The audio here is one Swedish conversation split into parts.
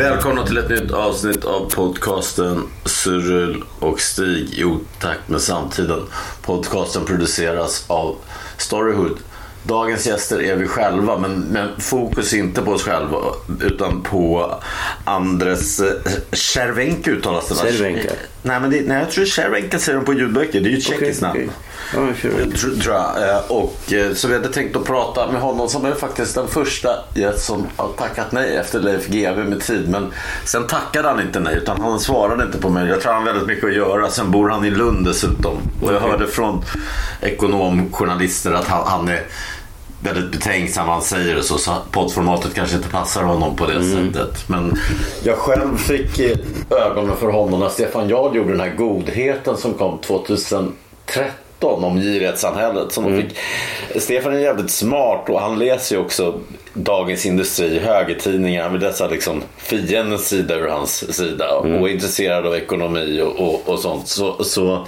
Välkomna till ett nytt avsnitt av podcasten Cyril och Stig i otakt med samtiden. Podcasten produceras av Storyhood. Dagens gäster är vi själva, men, men fokus inte på oss själva utan på Andres Cervenka uttalas det? Cervenka. Nej, men det, nej, jag tror Cervenka säger de på ljudböcker. Det är ju ett tjeckiskt namn. okej. Ja, Cervenka. Tror, tror jag. Eh, Och, eh, så vi hade tänkt att prata med honom som är faktiskt den första som har tackat nej efter Leif GW med tid. Men sen tackade han inte nej utan han svarade inte på mig. Jag tror han har väldigt mycket att göra. Sen bor han i Lund dessutom. Och jag hörde från ekonomjournalister att han, han är väldigt betänksam vad han säger och så, så poddformatet kanske inte passar honom på det sättet. Men jag själv fick eh, ögonen för honom när Stefan Jard gjorde den här godheten som kom 2013 om girighetssamhället. Som fick... Stefan är jävligt smart och han läser ju också Dagens Industri, högertidningar. Han vill läsa liksom fiendens sida ur hans sida och är intresserad av ekonomi och, och, och sånt. Så, så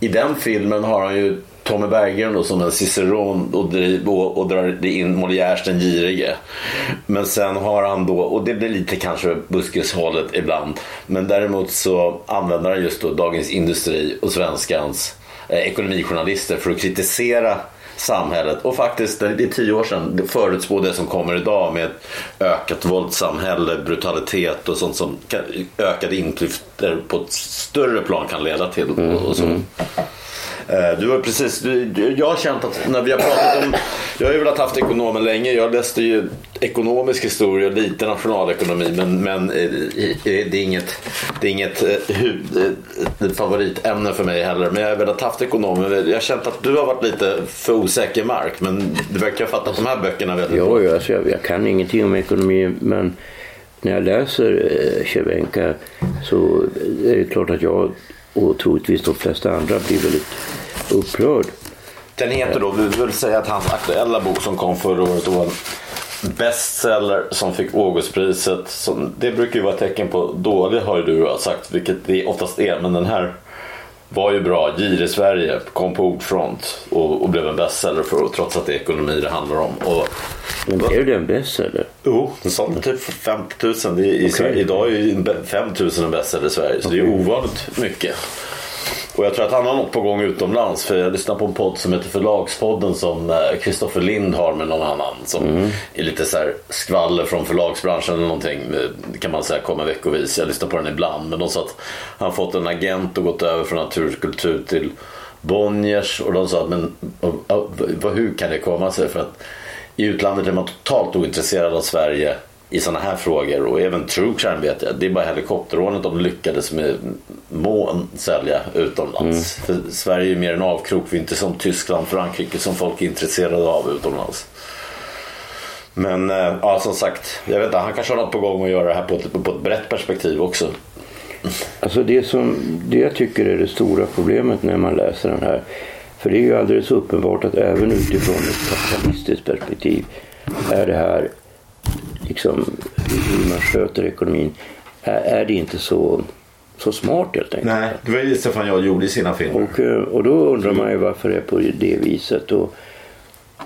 i den filmen har han ju Tommy Berggren då som en ciceron och, driv, och, och drar in Molières den girige. Men sen har han då, och det blir lite kanske buskishållet ibland, men däremot så använder han just då Dagens Industri och Svenskans ekonomijournalister för att kritisera samhället och faktiskt det är tio år sedan förutspå det som kommer idag med ett ökat våldssamhälle, brutalitet och sånt som kan, ökade inklyftor på ett större plan kan leda till. Och, och så. Eh, Du har precis, du, jag har känt att när vi har pratat om, jag har ju velat haft ekonomen länge, jag läste ju ekonomisk historia och lite nationalekonomi men, men eh, det är inget, det är inget eh, huvud, eh, favoritämne för mig heller. Men jag har velat haft ekonomen, jag har känt att du har varit lite för osäker mark men du verkar ha fattat de här böckerna väldigt bra. Jo, jo, alltså jag, jag kan ingenting om ekonomi men när jag läser eh, Cervenka så är det klart att jag och troligtvis de flesta andra blir väldigt upprörd. Den heter då, vi vill säga att hans aktuella bok som kom förra året var bestseller som fick Augustpriset. Som, det brukar ju vara tecken på dålig har ju du sagt, vilket det oftast är. Men den här var ju bra. Gir i Sverige kom på ordfront och, och blev en bestseller för, trots att det är ekonomi det handlar om. Och, Men är det en bestseller? Jo, den sålde typ 50 000. Det är, i Sverige, idag är ju 5 000 en bestseller i Sverige. Så det är ovanligt mycket. Och jag tror att han har något på gång utomlands. För jag lyssnar på en podd som heter Förlagspodden som eh, Kristoffer Lind har med någon annan. Som är lite så här skvaller från förlagsbranschen eller någonting. eh, Kan man säga kommer veckovis. Jag lyssnar på den ibland. Men de sa att han fått en agent och gått över från naturkultur till Bonniers. Och de sa att men hur kan det komma sig? För att i utlandet är man totalt ointresserad av Sverige i sådana här frågor och även true crime vet jag. Det är bara helikopterrånet de lyckades med mån sälja utomlands. För Sverige är mer en avkrok, vi är inte som Tyskland, Frankrike som folk är intresserade av utomlands. Men eh, ja, som sagt, jag vet inte, han kanske har något på gång att göra det här på ett, på ett brett perspektiv också. Alltså det, som, det jag tycker är det stora problemet när man läser den här. För det är ju alldeles uppenbart att även utifrån ett kapitalistiskt perspektiv är det här liksom hur man sköter ekonomin är, är det inte så, så smart helt enkelt. Nej, det var ju det Stefan jag gjorde i sina filmer. Och, eh, och då undrar man ju varför det är på det viset. Och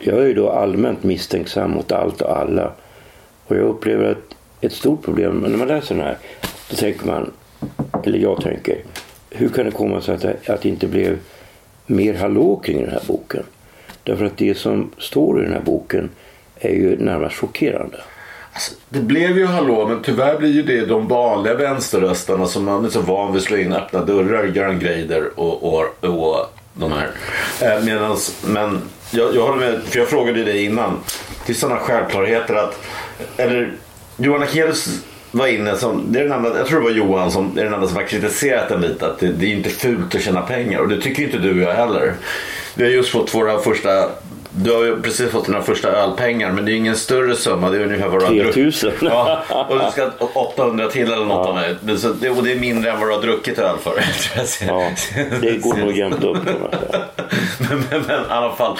jag är ju då allmänt misstänksam mot allt och alla. Och jag upplever att ett stort problem, när man läser den här, då tänker man, eller jag tänker, hur kan det komma sig att det, att det inte blev mer hallå kring den här boken? Därför att det som står i den här boken är ju närmast chockerande. Alltså, det blev ju hallå, men tyvärr blir ju det de vanliga vänsterröstarna som man är så van vid att slå in öppna dörrar, Göran Greider och, och, och de här. Eh, medans, men jag, jag håller med, för jag frågade dig innan. Det är sådana självklarheter att, eller Johan Akelius var inne som, det är den enda, jag tror det var Johan som det är den enda som har kritiserat den lite. Att det, det är inte fult att tjäna pengar och det tycker inte du och jag heller. Vi har just fått våra första du har ju precis fått dina första ölpengar men det är ingen större summa. Det är ungefär vad du har druckit. 3000. Ja, och du ska ha 800 till eller något av mig. Men så det, och det är mindre än vad du har druckit öl för. Ja, det går nog jämnt upp. men, men, men i alla fall.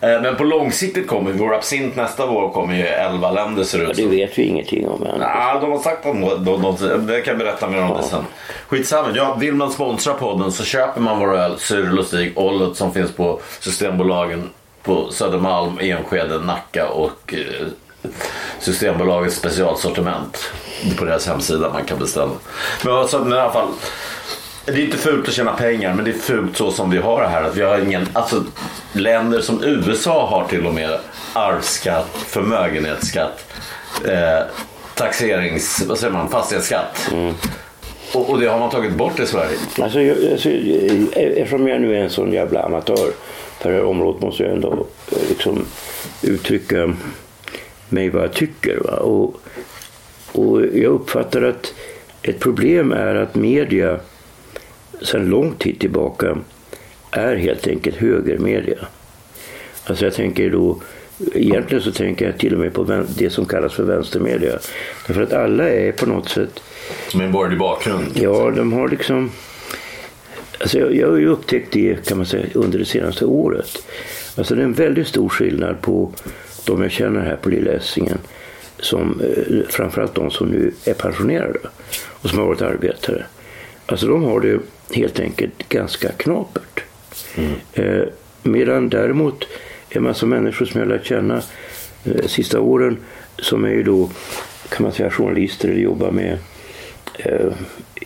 Eh, Men på långsiktigt kommer vår absint nästa vår kommer ju 11 länder ser det Ja, ut det som. vet vi ingenting om än. Ja, de har sagt de, de, det kan jag berätta mer om det sen. Skitsamma. Ja, vill man sponsra podden så köper man vår öl Cyril och som finns på Systembolagen på Södermalm, Enskede, Nacka och eh, Systembolagets specialsortiment. Det är på deras hemsida man kan beställa. Men, alltså, i alla fall. Det är inte fult att tjäna pengar men det är fult så som vi har det här. Att vi har ingen, alltså, länder som USA har till och med arvsskatt, förmögenhetsskatt, eh, taxerings, vad säger man, fastighetsskatt. Mm. Och, och det har man tagit bort i Sverige. Alltså, jag, alltså, eh, eftersom jag nu är en sån jävla amatör på det här området måste jag ändå eh, liksom uttrycka mig vad jag tycker. Va? Och, och jag uppfattar att ett problem är att media sedan lång tid tillbaka är helt enkelt högermedia. Alltså jag tänker då, egentligen så tänker jag till och med på det som kallas för vänstermedia. Därför att alla är på något sätt med en borgerlig bakgrund. Ja, de har liksom... Alltså jag, jag har ju upptäckt det kan man säga under det senaste året. Alltså det är en väldigt stor skillnad på de jag känner här på Lilla Essingen. Som, eh, framförallt de som nu är pensionerade och som har varit arbetare. Alltså de har det helt enkelt ganska knapert. Eh, medan däremot en massa människor som jag lärt känna eh, sista åren som är ju då kan man säga journalister eller jobbar med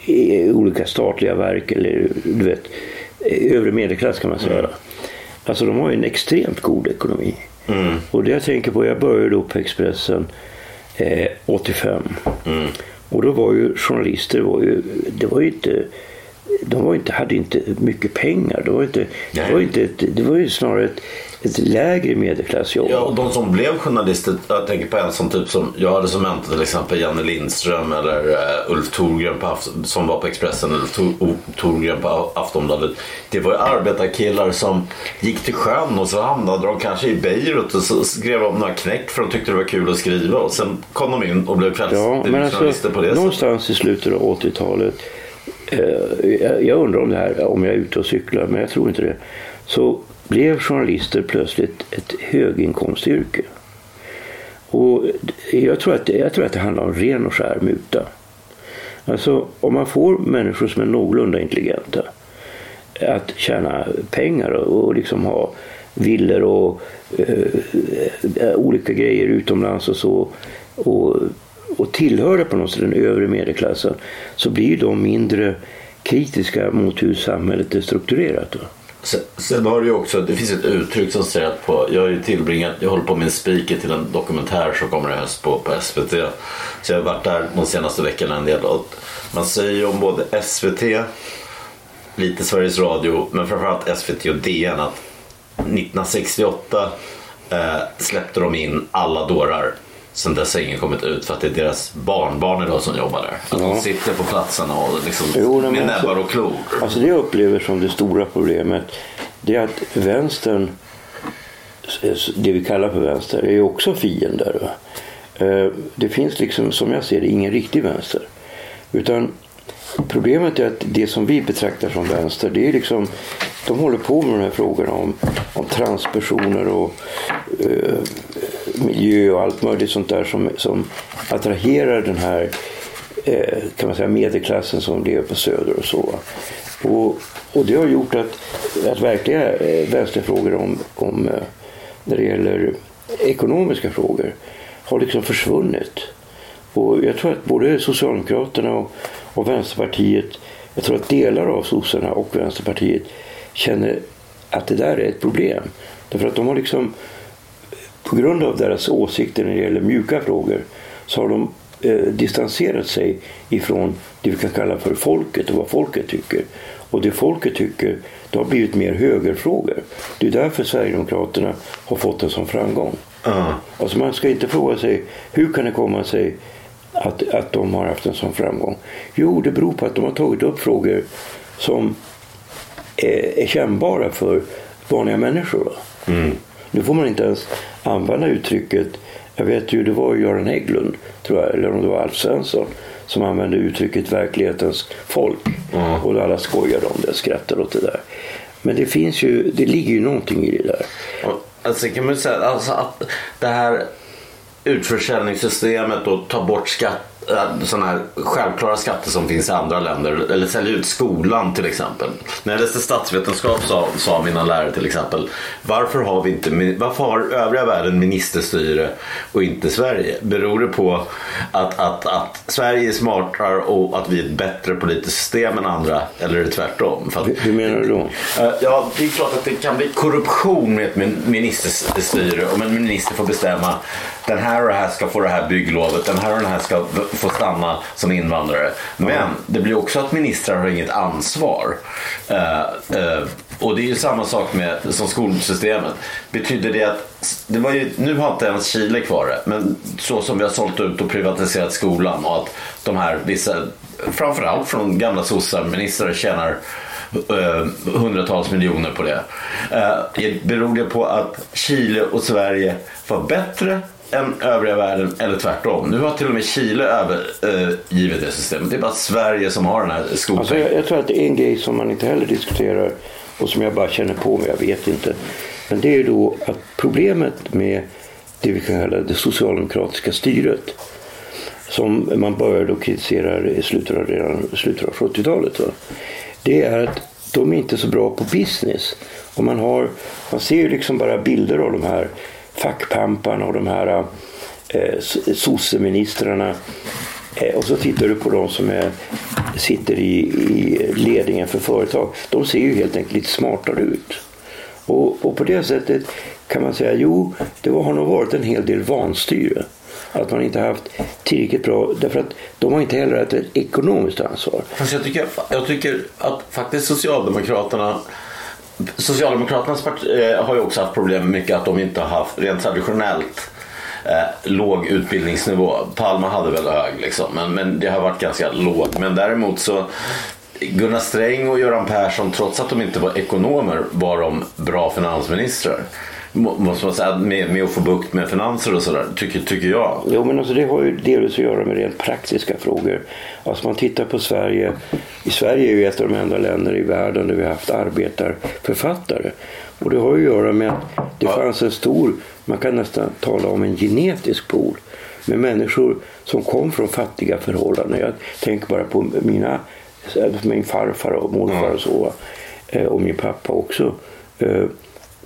i olika statliga verk eller du vet, eh, övre medelklass kan man säga. Alltså de har ju en extremt god ekonomi. Och det jag tänker på, jag började då på Expressen eh, 85. Och då var ju journalister, var ju, det var ju inte de var inte, hade inte mycket pengar. Det var, inte, det var, inte ett, det var ju snarare ett, ett lägre medelklassjobb. Ja, och de som blev journalister, jag tänker på en som typ som jag hade som mentor till exempel Janne Lindström eller uh, Ulf Thorgren som var på Expressen eller Thorgren på Aftonbladet. Det var ju arbetarkillar som gick till sjön och så hamnade de kanske i Beirut och så skrev de några knäck för de tyckte det var kul att skriva och sen kom de in och blev Ja, men kvällstidningsjournalister alltså, på det sättet. någonstans i slutet av 80-talet, eh, jag, jag undrar om det här, om jag är ute och cyklar, men jag tror inte det, så blev journalister plötsligt ett höginkomstyrke. Och jag tror, att, jag tror att det handlar om ren och skär muta. Alltså om man får människor som är någorlunda intelligenta att tjäna pengar och, och liksom ha villor och eh, eh olika grejer utomlands och så och, och tillhöra på något sätt den övre medelklassen så blir de mindre kritiska mot hur samhället är strukturerat. Då. Sen, sen har du ju också, det finns ett uttryck som säger att på, jag har ju tillbringat, jag håller på med en speaker till en dokumentär som kommer i höst på, på SVT. Så jag har varit där de senaste veckorna en del. Och man säger ju om både SVT, lite Sveriges Radio, men framförallt SVT och DN att 1968 eh, släppte de in alla dårar. Sen dess har ingen kommit ut för att det är deras barnbarn idag som jobbar där. Att de Ja. sitter på platserna och liksom, Jo, med alltså- näbbar och klor. Alltså det jag upplever som det stora problemet det är att vänstern, det vi kallar för vänster, är också fiender. Va? Eh, Det finns liksom, som jag ser det, ingen riktig vänster. Utan problemet är att det som vi betraktar som vänster, det är liksom, de håller på med de här frågorna om, om transpersoner och eh, miljö och allt möjligt sånt där som, som attraherar den här eh, kan man säga, medelklassen som lever på Söder och så. Och, och det har gjort att, att verkliga eh, vänsterfrågor om, om eh, när det gäller ekonomiska frågor har liksom försvunnit. Och jag tror att både Socialdemokraterna och, och Vänsterpartiet, jag tror att delar av sossarna och Vänsterpartiet känner att det där är ett problem. Därför att de har liksom på grund av deras åsikter när det gäller mjuka frågor så har de eh, distanserat sig ifrån det vi kan kalla för folket och vad folket tycker. Och det folket tycker, det har blivit mer högerfrågor. Det är därför Sverigedemokraterna har fått en sån framgång. Ja. Alltså man ska inte fråga sig hur kan det komma sig att, att de har haft en sån framgång? Jo, det beror på att de har tagit upp frågor som är, är kännbara för vanliga människor. Mm. Nu får man inte ens använda uttrycket jag vet ju, det var Göran Hägglund, tror jag, eller om det var Alf Svensson, som använde uttrycket verklighetens folk. Mm. Och alla skojade om det, skrattade åt det där. Men det finns ju, det ligger ju någonting i det där. Alltså kan man säga alltså att det här utförsäljningssystemet och ta bort skatt sådana här självklara skatter som finns i andra länder. Eller sälja ut skolan till exempel. När jag läste statsvetenskap sa, sa mina lärare till exempel. Varför har, vi inte, varför har övriga världen ministerstyre och inte Sverige? Beror det på att, att, att Sverige är smartare och att vi är ett bättre politiskt system än andra? Eller är det tvärtom? För att, Hur menar du då? Ja, det är klart att det kan bli korruption med ett ministerstyre. Om en minister får bestämma den här och den här ska få det här bygglovet. Den här och den här ska få stanna som invandrare. Men det blir också att ministrar har inget ansvar. Uh, uh, och det är ju samma sak med som skolsystemet. Betyder det att det var ju, nu har inte ens Chile kvar det, men så som vi har sålt ut och privatiserat skolan och att de här vissa, framförallt från gamla sossar, ministrar tjänar uh, hundratals miljoner på det. Uh, beror det på att Chile och Sverige var bättre än övriga världen eller tvärtom. Nu har till och med Chile övergivit eh, det systemet. Det är bara Sverige som har den här skolpengen. Alltså jag, jag, tror att det är en grej som man inte heller diskuterar och som jag bara känner på mig, jag vet inte. Men det är då att problemet med det vi kan kalla det socialdemokratiska styret som man började kritisera i slutet av, redan slutet av 70-talet. Det är att de är inte så bra på business. Och man, har, man ser ju liksom bara bilder av de här fackpamparna och de här eh, sosseministrarna. Eh, och så tittar du på de som är, sitter i, i ledningen för företag. De ser ju helt enkelt lite smartare ut. Och, och på det sättet kan man säga jo, det har nog varit en hel del vanstyre. Att man inte haft tillräckligt bra, därför att de har inte heller haft ett ekonomiskt ansvar. Fast jag tycker, jag tycker att faktiskt Socialdemokraterna Socialdemokraternas parti eh, har ju också haft problem med mycket att de inte har haft rent traditionellt eh, låg utbildningsnivå. Palme hade väl hög liksom, men, men det har varit ganska låg. Men däremot så Gunnar Sträng och Göran Persson, trots att de inte var ekonomer, var de bra finansministrar måste man säga, med, med att få bukt med finanser och sådär, tycker, tycker jag. Jo, men alltså det har ju delvis att göra med rent praktiska frågor. Alltså man tittar på Sverige. I Sverige är ju ett av de enda länder i världen där vi har haft arbetarförfattare. Och det har ju att göra med att det fanns en stor, man kan nästan tala om en genetisk pool med människor som kom från fattiga förhållanden. Jag tänker bara på mina, min farfar och morfar och så. Eh, och min pappa också.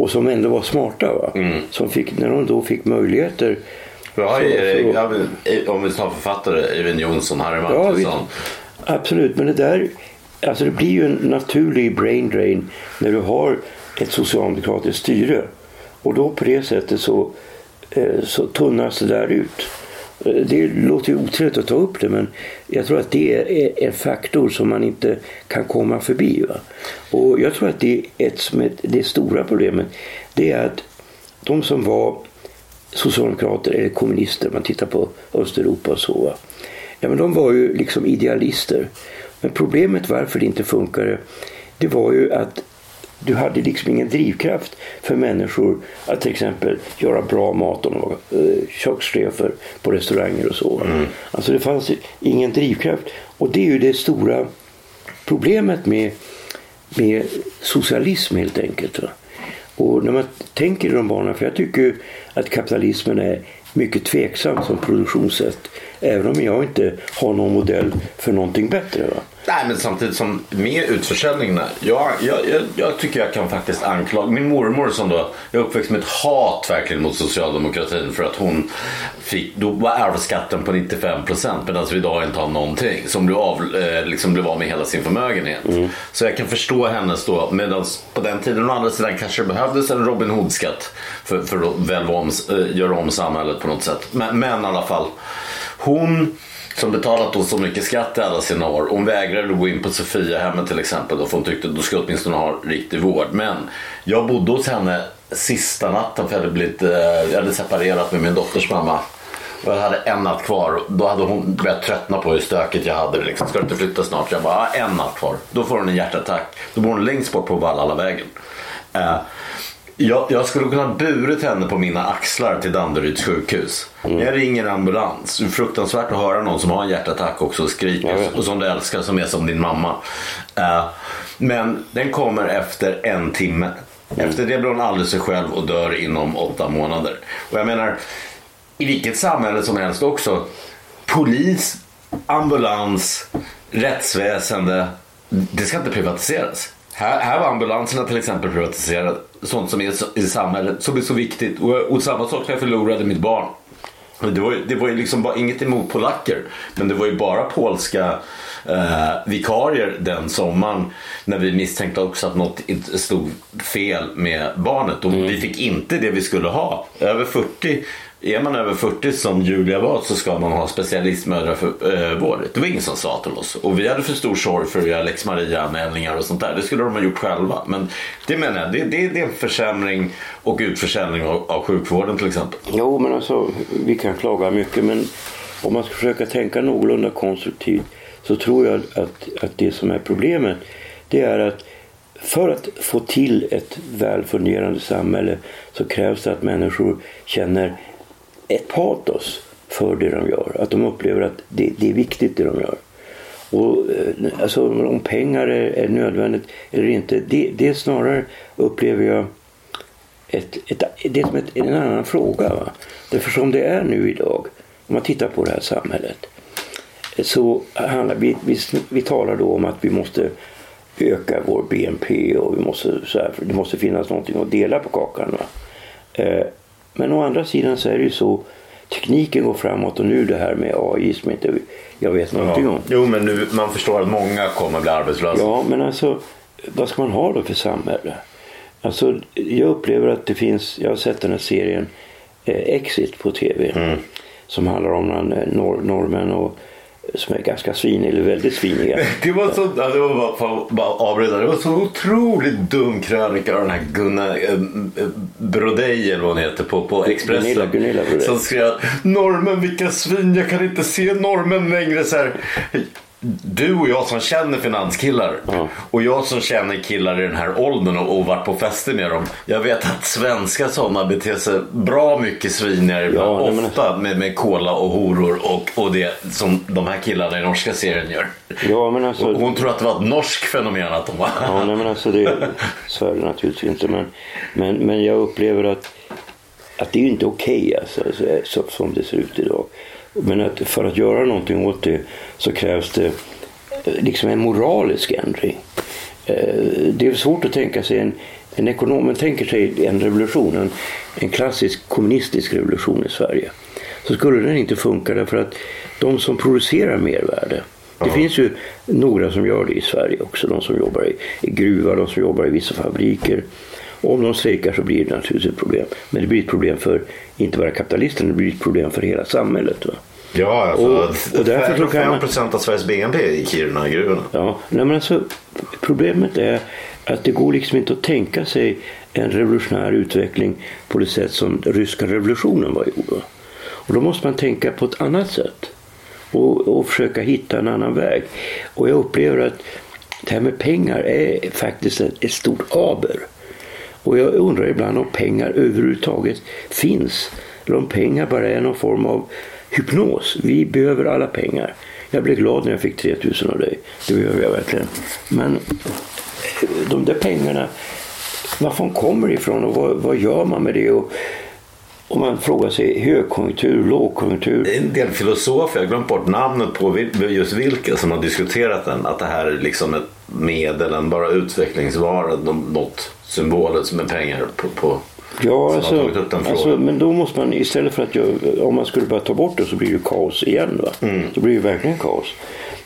Eh, och som ändå var smarta. Va? Mm. Som fick, när de då fick möjligheter. Ja, så, Erik, så, om vi tar författare, Eivind Johnson, Harry Mattisson. Ja, absolut, men det där alltså det blir ju en naturlig brain drain när du har ett socialdemokratiskt styre. Och då på det sättet så, eh, så tunnas det där ut. Det låter ju otrevligt att ta upp det men jag tror att det är en faktor som man inte kan komma förbi. Va? Och jag tror att det, är ett, som är det stora problemet det är att de som var socialdemokrater eller kommunister, man tittar på Östeuropa och så. Va? Ja, men de var ju liksom idealister. Men problemet varför det inte funkade det var ju att du hade liksom ingen drivkraft för människor att till exempel göra bra mat om de var eh, kökschefer på restauranger och så. Mm. Alltså det fanns ingen drivkraft. Och det är ju det stora problemet med, med socialism helt enkelt. Va? Och när man tänker i de banorna, för jag tycker att kapitalismen är mycket tveksam som produktionssätt. Även om jag inte har någon modell för någonting bättre. Va? Nej, men samtidigt som med utförsäljningarna. Jag, jag, jag, jag, tycker jag kan faktiskt anklaga min mormor som då, jag uppväxt med ett hat verkligen mot socialdemokratin för att hon fick, då var arvsskatten på 95 procent medan vi idag inte har någonting. Som blev av, eh, liksom blev av med hela sin förmögenhet. Mm. Så jag kan förstå hennes då, medan på den tiden å andra sidan kanske det behövdes en Robin Hood-skatt för, för att väl om, eh, göra om samhället på något sätt. Men, men i alla fall, hon som betalat då så mycket skatt i alla sina år. Hon vägrade gå in på Sofiahemmet till exempel. Då, för hon tyckte att då skulle åtminstone ha riktig vård. Men jag bodde hos henne sista natten för jag hade, blivit, eh, jag hade separerat med min dotters mamma. Och jag hade en natt kvar. Då hade hon börjat tröttna på hur stökigt jag hade det. Liksom. Ska du inte flytta snart? Jag bara, en natt kvar. Då får hon en hjärtattack. Då bor hon längst bort på Vallalavägen. Uh, eh, jag, jag, skulle kunna burit henne på mina axlar till Danderyds sjukhus. Mm. Jag ringer ambulans. Fruktansvärt att höra någon som har en hjärtattack också och skriker. Och som du älskar, som är som din mamma. Uh, men den kommer efter en timme. Mm. Efter det blir hon alldeles sig själv och dör inom åtta månader. Och jag menar, i vilket samhälle som helst också. Polis, ambulans, rättsväsende. Det ska inte privatiseras. Här, här var ambulanserna till exempel privatiserade. Sånt som är i samhället som är så viktigt. Och, och samma sak när jag förlorade mitt barn. Det var, ju, det var ju liksom bara inget emot polacker. Men det var ju bara polska eh, vikarier den sommaren. När vi misstänkte också att något stod fel med barnet. Och mm. vi fick inte det vi skulle ha. Över 40 är man över 40 som Julia var så ska man ha specialistmödravård. Eh, det var ingen som sa till oss. Och vi hade för stor sorg för att göra lex Maria-anmälningar och sånt där. Det skulle de ha gjort själva. Men det menar jag, det, det, det är en försämring och utförsäljning av, av sjukvården till exempel. Jo, men alltså vi kan klaga mycket men om man ska försöka tänka någorlunda konstruktivt så tror jag att, att det som är problemet det är att för att få till ett välfungerande samhälle så krävs det att människor känner ett patos för det de gör. Att de upplever att det, det är viktigt det de gör. Och, eh, alltså, om pengar är, är nödvändigt eller inte, det, det snarare upplever jag ett, ett, det är som ett, en annan fråga. Va? Därför som det är nu idag, om man tittar på det här samhället, så handlar vi, vi, vi talar då om att vi måste öka vår BNP och vi måste, så här, det måste finnas någonting att dela på kakan. Va? Eh, Eh, men å andra sidan så är det ju så tekniken går framåt och nu det här med AI som inte jag vet någonting ja. om. Jo men nu, man förstår att många kommer bli arbetslösa. Ja men alltså vad ska man ha då för samhälle? Alltså jag upplever att det finns, jag har sett den här serien eh, Exit på tv. Mm. Som handlar om norr, norrmän och som är ganska sviniga, eller väldigt sviniga. Det var så, det var bara, bara avbryta, det var så otroligt dum krönika av den här Gunnar eh, Brodej eller vad hon heter på, på Expressen. Gunilla, Gunilla Brodej. Som skrev normen vilka svin, jag kan inte se normen längre. Så här du och jag som känner finanskillar ja. och jag som känner killar i den här åldern och, och varit på fester med dem. Jag vet att svenska sådana beter sig bra mycket svinigare ja, ofta med, med cola och horor och, och det som de här killarna i norska serien gör. Ja, men alltså, hon tror att det var ett norskt fenomen att de var. Ja, nej, men alltså det, så är det naturligtvis inte. Men, men, men jag upplever att, att det är inte okej okay, alltså, så, som det ser ut idag. Men att för att göra någonting åt det så krävs det eh, liksom en moralisk ändring. Eh, det är svårt att tänka sig en, en ekonom, tänker sig en revolution, en, en klassisk kommunistisk revolution i Sverige. Så skulle den inte funka därför att de som producerar mervärde det finns ju några som gör det i Sverige också. De som jobbar i, i gruvar, de som jobbar i vissa fabriker. Och om de strejkar så blir det naturligtvis ett problem. Men det blir ett problem för inte bara kapitalisterna, det blir ett problem för hela samhället. Va? Ja, alltså, och, och därför så kan 5 procent av Sveriges BNP i Kiruna-gruvorna. Ja, nej, men alltså, problemet är att det går liksom inte att tänka sig en revolutionär utveckling på det sätt som ryska revolutionen var gjord. Och då måste man tänka på ett annat sätt och, och försöka hitta en annan väg. Och jag upplever att det här med pengar är faktiskt ett, ett stort aber. Och jag undrar ibland om pengar överhuvudtaget finns. Eller om pengar bara är någon form av hypnos. Vi behöver alla pengar. Jag blev glad när jag fick 3000 av dig. Det behöver jag verkligen. Men eh, de där pengarna, varifrån kommer det ifrån och vad, vad gör man med det? Och, om man frågar sig högkonjunktur, lågkonjunktur. Det är en del filosofer, jag har glömt bort namnet på just vilka som har diskuterat den. Att det här är liksom ett medel, en bara utvecklingsvara, något symbolet som är pengar på, på Ja, alltså, alltså, men då måste man istället för att jag, om man skulle bara ta bort det så blir det kaos igen. Va? Mm. Då blir det verkligen kaos.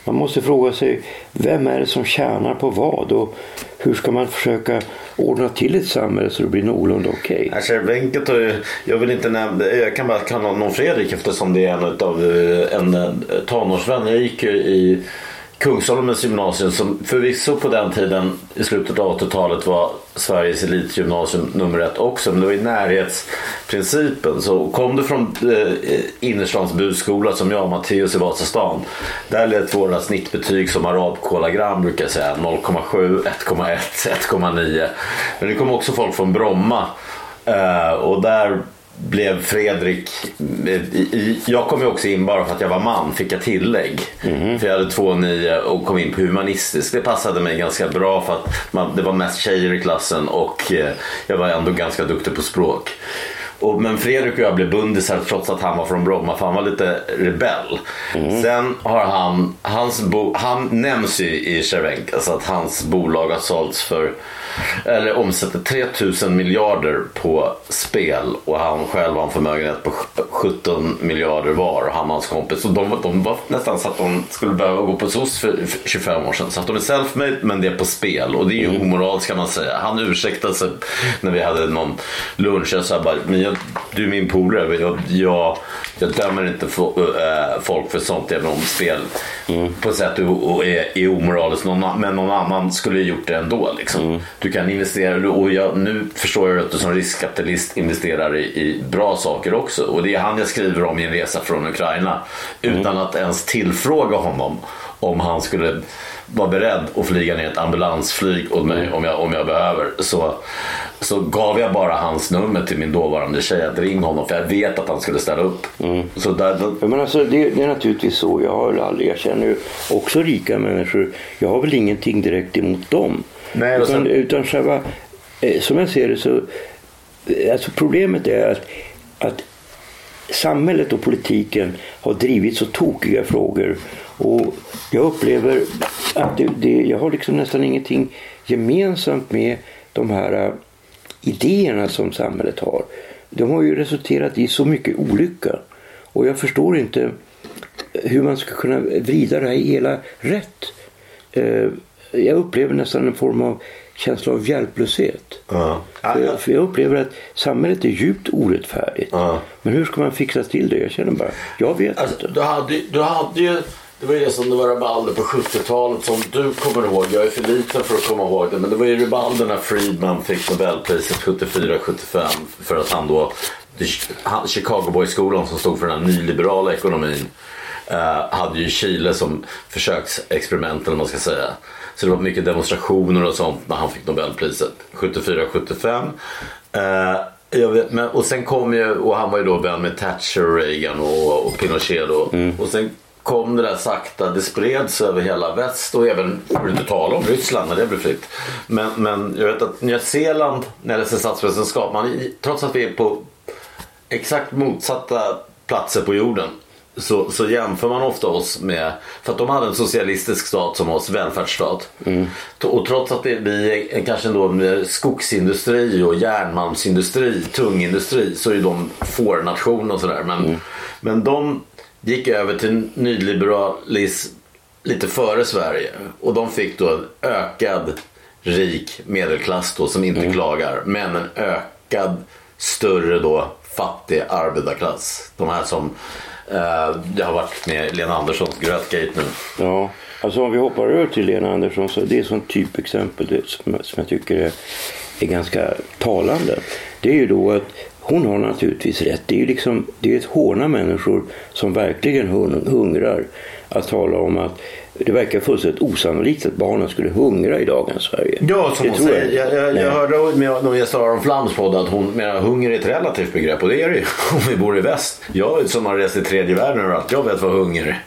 Man måste fråga sig vem är det som tjänar på vad och hur ska man försöka ordna till ett samhälle så det blir någorlunda okej? Okay? Alltså, enkelt och, jag vill inte nämna, jag kan bara kalla honom Fredrik eftersom det är en av en tonårsvän. Jag gick ju i Kungsholmens gymnasium som förvisso på den tiden i slutet av 80-talet var Sveriges elitgymnasium nummer ett också. Men det var ju närhetsprincipen. Så kom du från eh, innerstans budskola som jag och Matteus i Vasastan. Där lät våra snittbetyg som arabkolagram brukar jag säga 0,7, 1,1, 1,9. Men det kom också folk från Bromma. Eh, och där blev Fredrik, jag kom ju också in bara för att jag var man, fick jag tillägg. Mm. För jag hade 2,9 och kom in på humanistisk. Det passade mig ganska bra för att man, det var mest tjejer i klassen och eh, jag var ändå ganska duktig på språk. Och, men Fredrik och jag blev bundisar trots att han var från Bromma för han var lite rebell. Mm. Sen har han, hans bo, han nämns ju i Cervenka så att hans bolag har sålts för eller omsätter 3000 miljarder på spel och han själv har en förmögenhet på 17 miljarder var och han och hans kompis. Och de, de var nästan så att de skulle behöva gå på SOS för 25 år sedan. Så att de är self-made men det är på spel och det är ju mm. omoraliskt kan man säga. Han ursäktade sig när vi hade någon lunch. Jag sa bara, men jag, du är min polare. Jag, jag, jag dömer inte äh, folk för sånt även om spel mm. på ett sätt och är, är omoraliskt. men någon annan skulle gjort det ändå. Liksom. Mm du kan investera och jag, nu förstår jag att du som riskkapitalist investerar i, i, bra saker också och det är han jag skriver om i en resa från Ukraina mm. utan att ens tillfråga honom om han skulle vara beredd att flyga ner ett ambulansflyg åt mig om jag, om jag behöver så, så gav jag bara hans nummer till min dåvarande tjej att ring honom för jag vet att han skulle ställa upp. Mm. Så där, då... Men alltså, det, det, är naturligtvis så. Jag, har aldrig, jag känner ju också rika människor. Jag har väl ingenting direkt emot dem. Nej, utan, sen... utan själva, eh, som jag ser det så, eh, alltså problemet är att, att samhället och politiken har drivit så tokiga frågor och jag upplever att det, det, jag har liksom nästan ingenting gemensamt med de här uh, idéerna som samhället har. De har ju resulterat i så mycket olycka och jag förstår inte hur man ska kunna vrida det här hela rätt. Uh, jag upplever nästan en form av känsla av hjälplöshet. Uh. För, jag upplever att samhället är djupt orättfärdigt. Uh. Men hur ska man fixa till det? Jag känner bara, jag vet alltså, inte. Du hade, du hade ju, det var ju det som det var rabalder på 70-talet som du kommer ihåg. Jag är för liten för att komma ihåg det. Men det var ju rabalder när Friedman fick Nobelpriset 74-75 för att han då Chicago Boy-skolan som stod för den här nyliberala ekonomin uh, hade ju Chile som försöksexperiment eller vad man ska säga. Så det var mycket demonstrationer och sånt när han fick Nobelpriset 74-75. Eh, jag vet, men, och sen kom ju, och han var ju då vän med Thatcher, Reagan och, och Pinochet då. Mm. Och sen kom det där sakta, det spreds över hela väst och även, för inte tala om Ryssland när det blev fritt. Men, men jag vet att Nya Zeeland, när det är statspresidentskap, man, trots att vi är på exakt motsatta platser på jorden så, så jämför man ofta oss med, för att de hade en socialistisk stat som oss, välfärdsstat. Mm. Och trots att det, vi är kanske ändå med skogsindustri och järnmalmsindustri, tungindustri, så är de fårnation och sådär. Men, mm. men de gick över till nyliberalism lite före Sverige och de fick då en ökad rik medelklass då som inte mm. klagar men en ökad större då fattig arbetarklass. De här som Eh, jag har varit med Lena Anderssons Grötgate nu. Ja, alltså om vi hoppar över till Lena Andersson så det är ett typexempel som, som jag tycker är, är ganska talande. Det är ju då att hon har naturligtvis rätt. Det är ju liksom, det är ett håna människor som verkligen hungrar att tala om att det verkar fullständigt osannolikt att barnen skulle hungra i dagens Sverige. Ja, som hon säger. Jag, jag, jag hörde med någon gäst Aron Flams podd att hon menar hunger är ett relativt begrepp och det är det ju om vi bor i väst. Jag som har rest i tredje världen överallt, jag vet vad hunger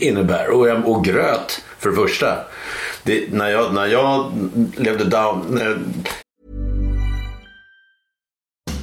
innebär. Och, jag, och gröt för det första. Det, när, jag, när jag levde down...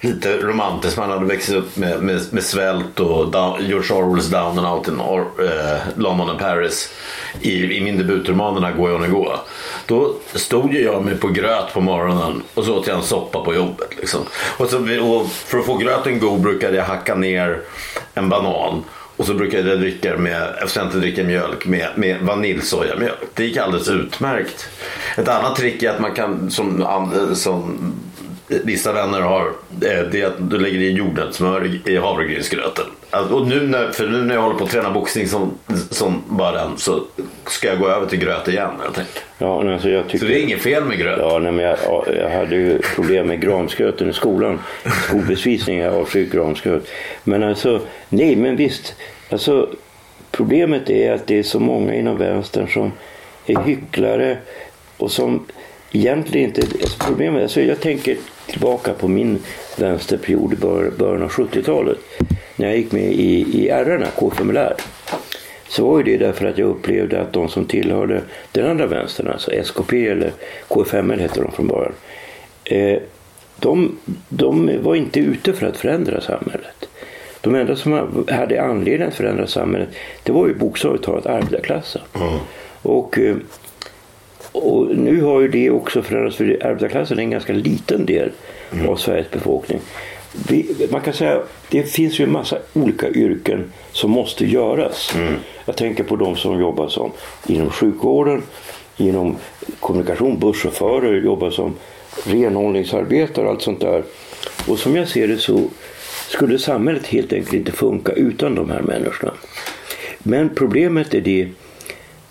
Lite romantiskt. Man hade växt upp med, med, med svält och down, George Orwells Down and Out in or, eh, London and Paris. I, i min här Gå on gå. Då stod ju jag med på gröt på morgonen och så åt jag en soppa på jobbet. Liksom. Och, så, och för att få gröten god brukade jag hacka ner en banan och så brukade jag dricka med, eftersom jag inte dricker mjölk, med, med vaniljsojamjölk. Det gick alldeles utmärkt. Ett annat trick är att man kan, som, som vissa vänner har, eh, det är att du lägger i jordnötssmör i havregrynsgröten. Och nu när, för nu när jag håller på att träna boxning som, som bara den så ska jag gå över till gröt igen. Jag tänker. Ja, alltså jag tycker... Så det är inget fel med gröt? Ja, nej, men jag, jag hade ju problem med gramsgröten i skolan. Skolbespisning, jag avskyr gramsgröt. Men alltså, nej men visst. Alltså, problemet är att det är så många inom vänstern som är hycklare och som egentligen inte... Alltså problemet, alltså jag tänker tillbaka på min vänsterperiod i början av 70-talet. När jag gick med i, i RRna, KFMLR. Så var det därför att jag upplevde att de som tillhörde den andra vänstern, alltså SKP eller KFML hette de från början. Eh, de, de var inte ute för att förändra samhället. De enda som hade anledning att förändra samhället det var ju bokstavligt talat arbetarklassen. Mm. Och, eh, och nu har ju det också förändrats för arbetarklassen är en ganska liten del mm. av Sveriges befolkning. Vi, man kan säga det finns ju en massa olika yrken som måste göras. Mm. Jag tänker på de som jobbar som inom sjukvården, inom kommunikation, busschaufförer, jobbar som renhållningsarbetare och allt sånt där. Och som jag ser det så skulle samhället helt enkelt inte funka utan de här människorna. Men problemet är det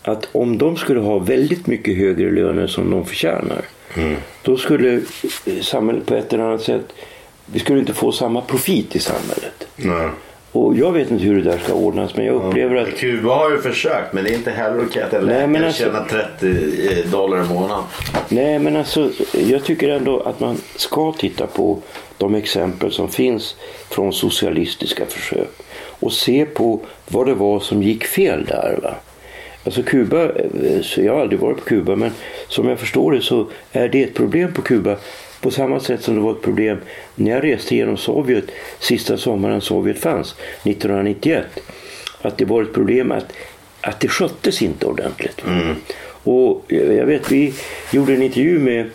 att om de skulle ha väldigt mycket högre löner som de förtjänar mm. då skulle samhället på ett eller annat sätt vi skulle inte få samma profit i samhället. Nej. Och jag vet inte hur det där ska ordnas men jag upplever att... Kuba har ju försökt men det är inte heller okej att en läkare alltså... tjänar 30 dollar i månaden. Nej men alltså jag tycker ändå att man ska titta på de exempel som finns från socialistiska försök och se på vad det var som gick fel där. Va? Alltså Kuba, eh, jag har aldrig varit på Kuba men som jag förstår det så är det ett problem på Kuba på samma sätt som det var ett problem när jag reste genom Sovjet sista sommaren Sovjet fanns, 1991. Att det var ett problem att, att det sköttes inte ordentligt. Mm. Och jag vet, vi gjorde en intervju med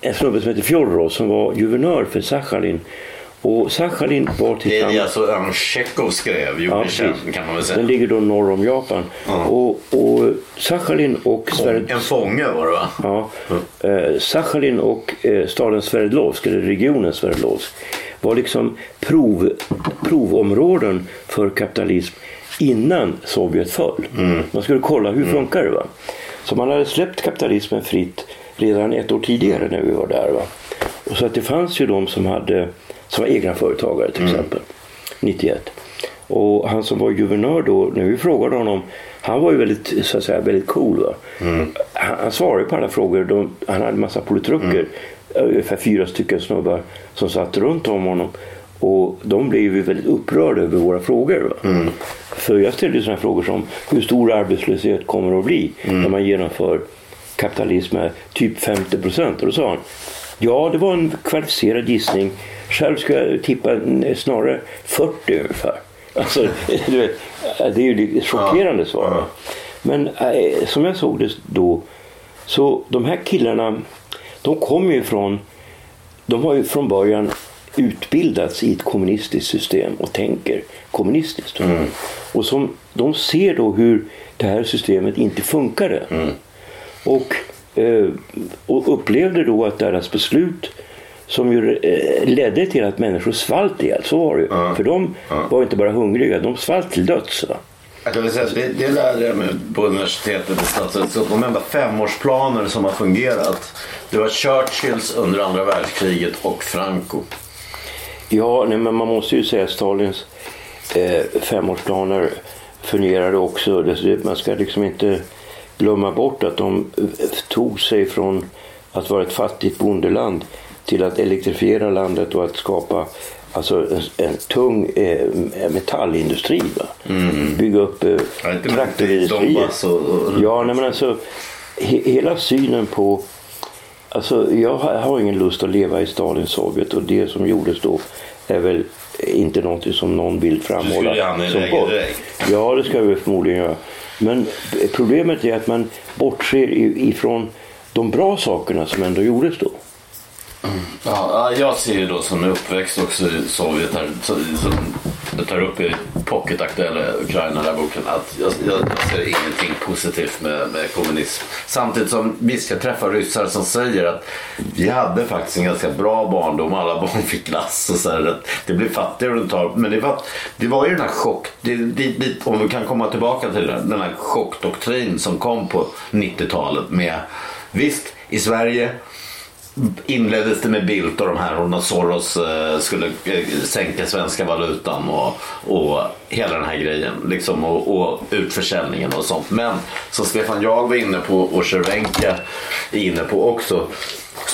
en snubbe som heter Fjodorov som var guvernör för Sachalin och Sachalin var tillsammans... Det är alltså en Tjechov skrev, ja, kan man väl säga. Den ligger då norr om Japan. Mm. Och, och Sachalin och... Sverd... En fånge var det va? Ja. Mm. Eh, Sachalin och eh, staden Sverdlovsk, eller regionen Sverdlovsk, var liksom prov, provområden för kapitalism innan Sovjet föll. Mm. Man skulle kolla hur mm. funkar det. Va? Så man hade släppt kapitalismen fritt redan ett år tidigare när vi var där. Va? Och så att det fanns ju de som hade som var egna företagare till mm. exempel. 91. Och han som var guvernör då, när vi frågade honom, han var ju väldigt, så att säga, väldigt cool. Mm. Han, han svarade på alla frågor. De, han hade en massa politruker, mm. ungefär fyra stycken snubbar som satt runt om honom. Och de blev ju väldigt upprörda över våra frågor. Mm. För jag ställde sådana frågor som hur stor arbetslöshet kommer det att bli mm. när man genomför kapitalism med typ 50 procent? Och då sa han ja, det var en kvalificerad gissning själv skulle jag tippa snarare 40 ungefär. Alltså, du vet, det är ju ett chockerande ja. svar. Men äh, som jag såg det då, så de här killarna, de kommer ju från, de har ju från början utbildats i ett kommunistiskt system och tänker kommunistiskt. Mm. Och som, de ser då hur det här systemet inte funkade. Mm. Och, och upplevde då att deras beslut som ju eh, ledde till att människor svalt ihjäl. Så var det ju. Ja. För de ja. var inte bara hungriga, de svalt till döds. Jag säga, det, det lärde jag mig på universitetet i Så de enda femårsplaner som har fungerat det var Churchills under andra världskriget och Franco. Ja, nej, men man måste ju säga att Stalins eh, femårsplaner fungerade också. Man ska liksom inte glömma bort att de tog sig från att vara ett fattigt bondeland till att elektrifiera landet och att skapa alltså en, en tung eh, metallindustri. Mm. Bygga upp eh, traktorindustrier. Ja, nej, men alltså, he, hela synen på Alltså, jag har, ingen lust att leva i Stalins Sovjet och det som gjordes då är väl inte någonting som någon vill framhålla. Du skulle som lägga gott. direkt. Ja, det ska vi förmodligen göra. Men problemet är att man bortser ifrån de bra sakerna som ändå gjordes då. Ja, jag ser ju då som är uppväxt också i Sovjet här, som jag tar upp i Pocket Aktuella Ukraina, här boken, att jag, jag, jag ser ingenting positivt med, med kommunism. Samtidigt som visst, jag träffar ryssar som säger att vi hade faktiskt en ganska bra barndom, alla barn fick glass och så här, att det blev fattigare runt tal. Men det var, det var ju den här chock, det, det, det, om vi kan komma tillbaka till det, den här chockdoktrin som kom på 90-talet med, visst, i Sverige inleddes det med Bildt och de här och när Soros eh, skulle eh, sänka svenska valutan och, och hela den här grejen liksom och, och utförsäljningen och sånt. Men som Stefan Jag var inne på och Cervenka är inne på också.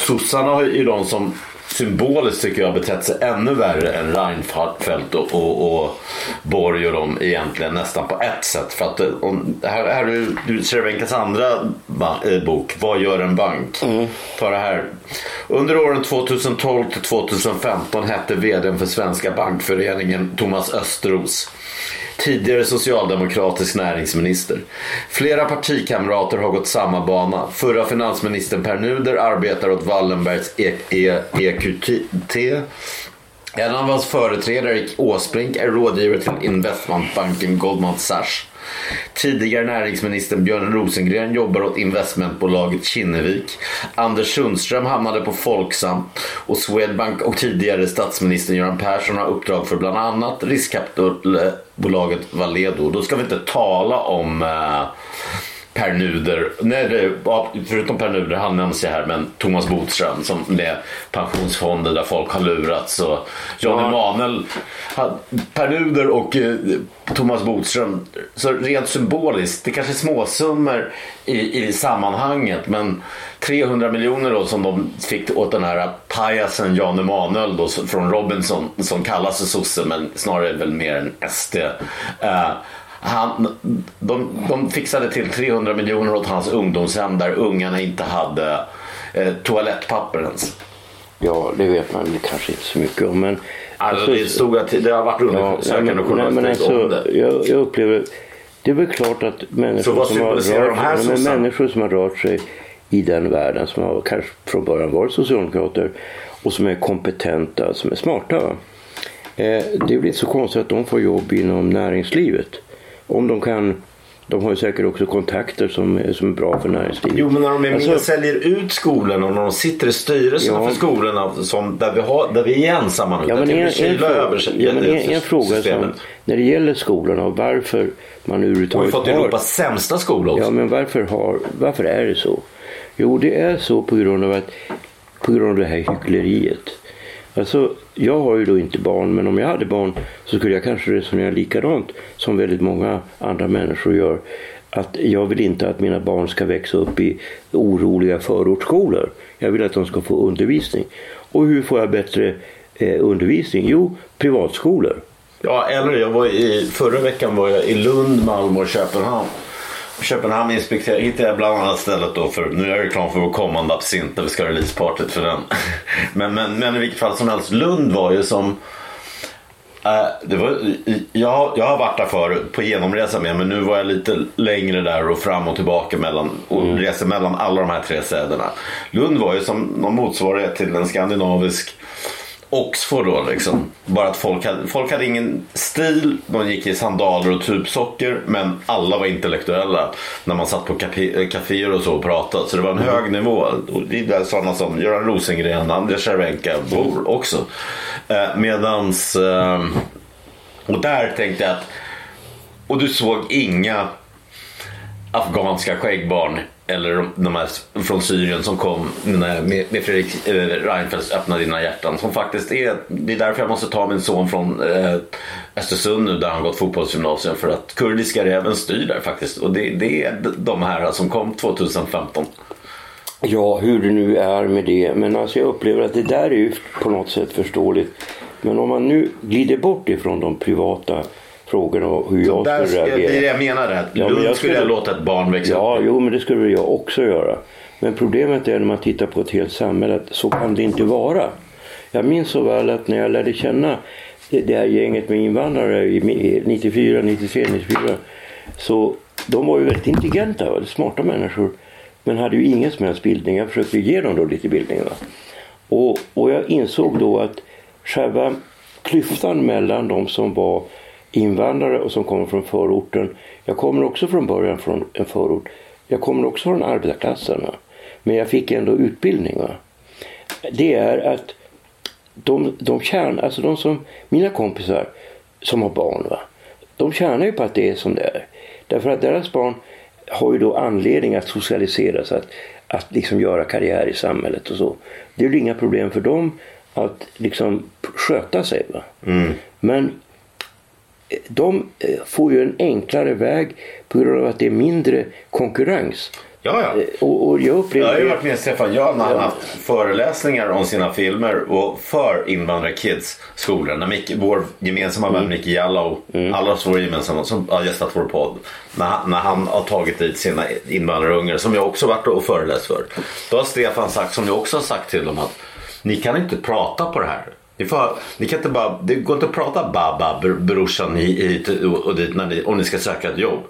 Sossarna har ju de som symboliskt tycker jag betett sig ännu värre än Reinfeldt och, och, och Borg och de egentligen nästan på ett sätt. För att eh, om, här, här är ju Cervenkas andra eh, bok, Vad gör en bank? Ta det här. Under åren 2012 till 2015 hette vdn för Svenska bankföreningen Thomas Östros. Tidigare socialdemokratisk näringsminister. Flera partikamrater har gått samma bana. Förra finansministern Per Nuder arbetar åt Wallenbergs E- E- EQT. En av hans företrädare, Erik Åsbrink, är rådgivare till investmentbanken Goldman Sachs. Tidigare näringsministern Björn Rosengren jobbar åt investmentbolaget Kinnevik. Anders Sundström hamnade på Folksam och Swedbank och tidigare statsministern Göran Persson har uppdrag för bland annat riskkapitalbolaget Valedo. Då ska vi inte tala om eh, Per Nuder, nej, förutom Per Nuder, han nämns ju här, men Thomas Bodström som med pensionsfonder där folk har lurats och Jan Ja. Emanuel, Per Nuder och eh, Thomas Bodström, så rent symboliskt, det kanske är småsummor i, i sammanhanget, men 300 miljoner då som de fick åt den här pajasen Jan Emanuel då, från Robinson som kallas för sosse men snarare väl mer en SD. Eh, han, de, de fixade till 300 miljoner åt hans ungdomshem där ungarna inte hade eh, toalettpapper ens. Ja, det vet man kanske inte så mycket om. Men, Alltså, det stod att det har varit ja, undersökande nej, och men, nej, men journalistik om alltså, det. jag, jag upplever... Det är väl klart att människor som, har rört, men människor som har rört sig i den världen, som har kanske från början varit socialdemokrater och som är kompetenta, som är smarta. va? Eh, det är väl inte så konstigt att de får jobb inom näringslivet. Om de kan... De har ju säkert också kontakter som är, som är bra för näringslivet. Jo men när de är Alltså- säljer ut skolorna och när de sitter i styrelserna Ja. för skolorna som, där, vi har, där vi är ensamma nu. Ja, men en, en, fråga, över ja, men en, en fråga som, när det gäller skolorna och varför man Och vi har överhuvudtaget fått har... Europas sämsta skola också. Ja, men varför, har, varför är det så? Jo, det är så på grund av, att, på grund av det här hyckleriet. Alltså, jag har ju då inte barn, men om jag hade barn så skulle jag kanske resonera likadant som väldigt många andra människor gör. Att jag vill inte att mina barn ska växa upp i oroliga förortsskolor. Jag vill att de ska få undervisning. Och hur får jag bättre eh, undervisning? Jo, privatskolor. Ja, eller jag var i, förra veckan var jag i Lund, Malmö och Köpenhamn. Köpenhamn inspekterade, hittade jag bland annat stället då för, nu är jag reklam för vår kommande absint där vi ska ha releasepartyt för den. men, men, men i vilket fall som helst, Lund var ju som eh, det var, jag, jag har varit där förut på genomresa med men nu var jag lite längre där och fram och tillbaka mellan, och reste mellan alla de här tre städerna. Lund var ju som någon motsvarighet till en skandinavisk Oxford då liksom. Bara att folk hade, folk hade ingen stil, de gick i sandaler och tubsocker men alla var intellektuella när man satt på eh, kaféer och så och pratade. Så det var en hög nivå. Och det är där sådana som Göran Rosengren, Anders Cervenka bor också. Eh, medans... Eh, och där tänkte jag att... Och du såg inga afghanska skäggbarn eller de- de här från Syrien som kom när- med, med Fredrik eh, Reinfeldts Öppna dina hjärtan. Som faktiskt är, det är därför jag måste ta min son från eh, Östersund nu där han gått fotbollsgymnasium. För att kurdiska räven styr där faktiskt. Och det, det är de här som kom 2015. Ja, hur det nu är med det. Men alltså jag upplever att det där är ju på något sätt förståeligt. Men om man nu glider bort ifrån de privata frågorna och hur jag Där, skulle det är det reagera. jag menar. Att Ja, Lund jag skulle skulle- låta ett barn växa Ja, upp i. jo, men det skulle jag också göra. Men problemet är när man tittar på ett helt samhälle att så kan det inte vara. Jag minns så väl att när jag lärde känna det, det här gänget med invandrare i i 94, 93, 94 så de var ju väldigt intelligenta, väldigt smarta människor men hade ju ingen som helst bildning. Jag försökte ge dem då lite bildning. Va? Och, och jag insåg då att själva klyftan mellan de som var invandrare och som kommer från förorten. Jag kommer också från början från en förort. Jag kommer också från arbetarklassen. Men jag fick ändå utbildning. Va? Det är att de, de tjänar, alltså de som, mina kompisar som har barn, va? de tjänar ju på att det är som det är. Därför att deras barn har ju då anledning att socialiseras, att, att liksom göra karriär i samhället och så. Det är ju inga problem för dem att liksom sköta sig. Va? Men eh, de eh, får ju en enklare väg på grund av att det är mindre konkurrens. Ja, ja. Eh, Och, och jag upplever Jag har ju varit med Stefan Jöhn när han haft föreläsningar om sina filmer och för invandrarkids skolor. När Micke, vår gemensamma Mm. vän Micke Jallow, allas vår gemensamma, som har gästat vår podd. När han, när han har tagit dit sina invandrarungar som jag också varit och föreläst för. Då har Stefan sagt, som jag också har sagt till dem, att ni kan inte prata på det här. Ni, får, ni kan inte bara, det går inte att prata baba br- brorsan hi- hit och dit när ni, om ni ska söka ett jobb.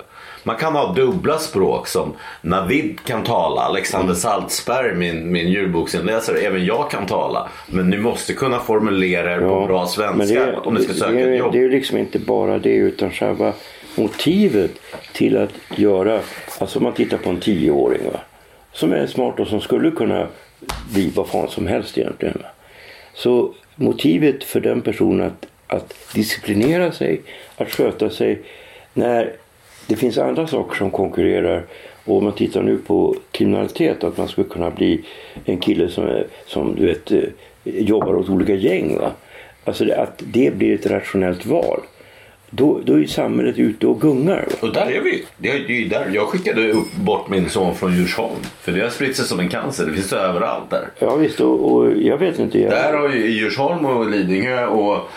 Man kan ha dubbla språk som Navid kan tala, Alexander Saltzberg, min, min djurboksinläsare, även jag kan tala. Men ni måste kunna formulera er på bra svenska det, om ni ska söka det, ett jobb. Det är ju liksom inte bara det utan själva motivet till att göra, alltså om man tittar på en tioåring va, som är smart och som skulle kunna bli vad fan som helst egentligen. Va. Så motivet för den personen att, att disciplinera sig, att sköta sig när det finns andra saker som konkurrerar och om man tittar nu på kriminalitet att man skulle kunna bli en kille som, är, som du vet eh, jobbar åt olika gäng. Va? Alltså att det blir ett rationellt val. Då, då är samhället ute och gungar. Va? Och där är vi. Det är, det är där. Jag skickade upp bort min son från Djursholm. För det har spritt sig som en cancer. Det finns det överallt där. Ja visst och, och jag vet inte. Jag, Där har ju Djursholm och Lidingö och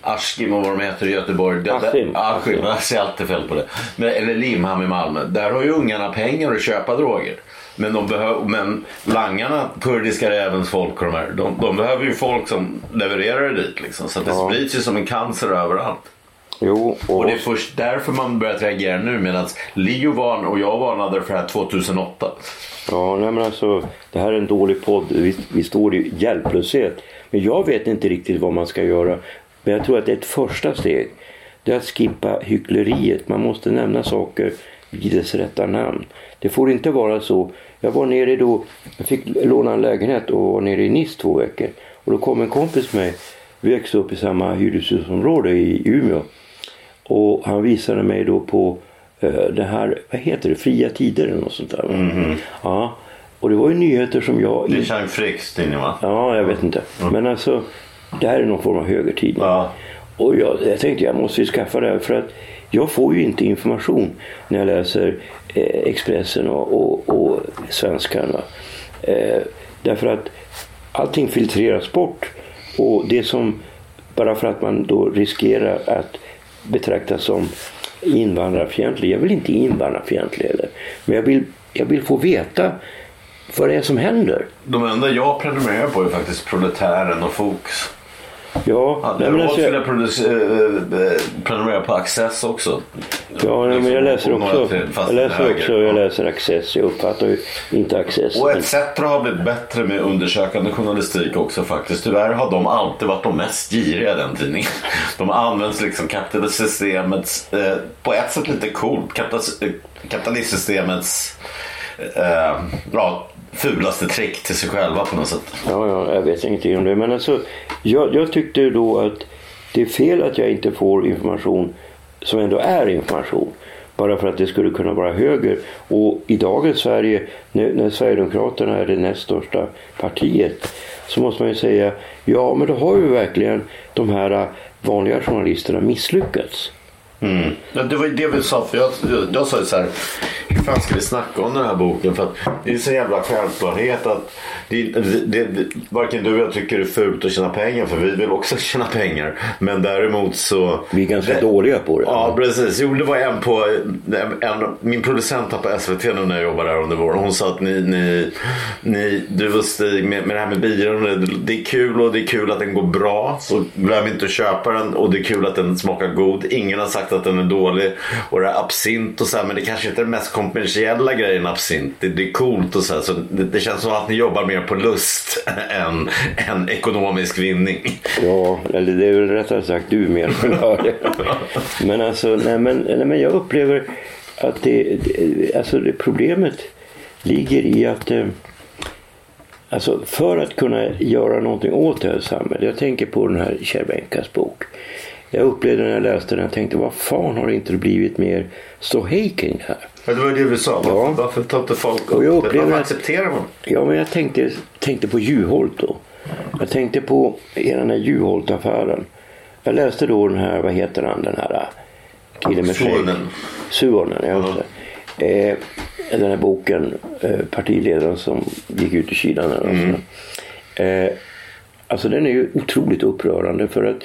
Askim och vad de heter i Göteborg. Askim. Askim, jag säger alltid fel på det. Men, eller Limhamn i Malmö. Där har ju ungarna pengar att köpa droger. Men, de behöv, men langarna, kurdiska rävens folk och de här, de, de behöver ju folk som levererar det dit. Liksom. Så det Ja. sprids ju som en cancer överallt. Jo, och, Och det är först därför man börjat reagera nu medan Leo varn och jag varnade för det här 2008. Ja, nej men alltså, det här är en dålig podd. Vi, vi står i hjälplöshet. Men jag vet inte riktigt vad man ska göra. Men jag tror att ett första steg. Det är att skippa hyckleriet. Man måste nämna saker vid dess rätta namn. Det får inte vara så. Jag var nere då, jag fick låna en lägenhet och var nere i Nice två veckor. Och då kom en kompis med mig. Vi växte upp i samma hyreshusområde i Umeå. Och han visade mig då på eh, det här, vad heter det, Fria Tider eller något sånt där. va? Ja, och det var ju nyheter som jag... Det är Jean Fricks tidning va? Ja, jag vet inte. Men alltså, det här är någon form av högertidning. Ja. Och jag, jag tänkte jag måste ju skaffa det här för att jag får ju inte information när jag läser eh, Expressen och, och, och Svenskan. Va? Eh, därför att allting filtreras bort. Och det som, bara för att man då riskerar att betraktas som invandrarfientlig. Jag vill inte invandrarfientlig heller. Men jag vill, jag vill få veta vad det är som händer. De enda jag prenumererar på är faktiskt Proletären och Fokus. Ja, Ja, nej, men alltså, skulle jag, produce- eh, prenumerera på Access också. ja, nej, men jag läser Och några också, jag läser också, jag läser Access. Jag uppfattar ju inte Access. Och ETC har blivit bättre med undersökande journalistik också faktiskt. Tyvärr har de alltid varit de mest giriga den tidningen. De används liksom kapitalistsystemets, eh, på ett sätt lite coolt, eh, kapitalistsystemets eh, ja, fulaste trick till sig själva på något sätt. Ja, ja, jag vet ingenting om det. Men alltså, jag, jag tyckte då att det är fel att jag inte får information som ändå är information. Bara för att det skulle kunna vara höger. Och i dagens Sverige, när, när Sverigedemokraterna är det näst största partiet, så måste man ju säga, ja men då har ju verkligen de här vanliga journalisterna misslyckats. Mm. Det var ju det vi sa. För jag, jag sa ju så här. Hur fan ska vi snacka om den här boken? För det är så jävla självklarhet att det, det, det, varken du och jag tycker det är fult att tjäna pengar. För vi vill också tjäna pengar. Men däremot så... Vi är ganska dåliga på det. Ja, precis. Jo, det var en på... En, min producent här på SVT nu när jag jobbade där under våren. Hon sa att ni, ni, ni du och Stig med, med det här med bilen. Det, det är kul och det är kul att den går bra. Så glöm inte att köpa den. Och det är kul att den smakar god. Ingen har sagt att den är dålig. Och det är absint och så här, Men det kanske inte är den mest kommersiella grejen absint. Det, det är coolt och så här, Så det, det, känns som att ni jobbar mer på lust än, än ekonomisk vinning. Ja, eller det är väl rättare sagt du mer Men alltså, nej men, nej men jag upplever att det, det alltså det problemet ligger i att eh, Alltså för att kunna göra någonting åt det här samhället. Jag tänker på den här Cervenkas bok. Jag upplevde när jag läste den, jag tänkte vad fan har det inte blivit mer ståhej kring det här? Ja, det var det du sa. Varför, Ja. varför tar inte folk upp Och jag det? upplever Varför accepterar man? Ja, men jag tänkte, tänkte på Juholt då. Jag tänkte på hela den här Juholt-affären. Jag läste då den här, vad heter han, den här killen med skägg. Suonen. Suonen, ja. det. Eh, den här boken, eh, partiledaren som gick ut i Kina. Alltså. eh, alltså den är ju otroligt upprörande för att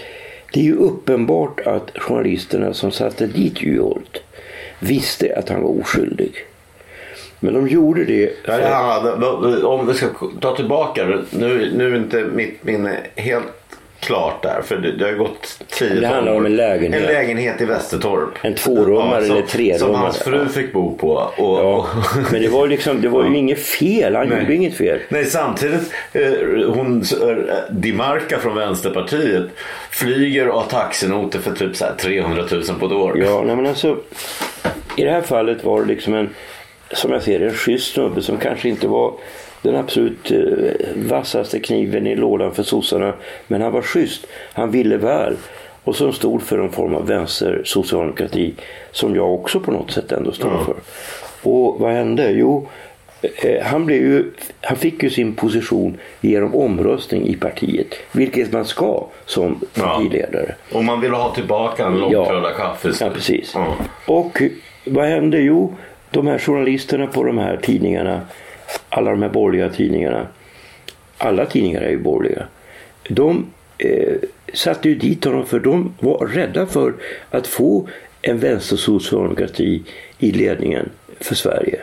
det är ju uppenbart att journalisterna som satte dit Juholt visste att han var oskyldig. Men de gjorde det Ja, ja, om vi ska ta tillbaka. Nu, nu är inte mitt minne helt klart där. För det, det har gått 10 Det handlar om en lägenhet. En lägenhet i Västertorp. En tvårummare som, eller trerummare. Som hans fru Ja. fick bo på. Och, Ja, och, men det var liksom, det var ju inget fel. Han Nej. gjorde inget fel. Nej, samtidigt, eh, hon, eh, Dimarca från Vänsterpartiet flyger och har taxinoter för typ så här 300 000 på ett år. Ja, nej, men alltså, I det här fallet var det liksom en, som jag ser det, en schysst snubbe som kanske inte var den absolut eh, vassaste kniven i lådan för sossarna. Men han var schysst. Han ville väl. Och som stod för en form av vänstersocialdemokrati som jag också på något sätt ändå står för. Och vad hände? Jo, eh, han, blev ju, han fick ju sin position genom omröstning i partiet. Vilket man ska som Ja. partiledare. Och man vill ha tillbaka en långtradare kaffe. Ja, precis. Ja. Och vad hände? Jo, de här journalisterna på de här tidningarna, alla de här borgerliga tidningarna, alla tidningar är ju borgerliga, de eh, satte ju dit honom för de var rädda för att få en vänstersocialdemokrati i ledningen för Sverige.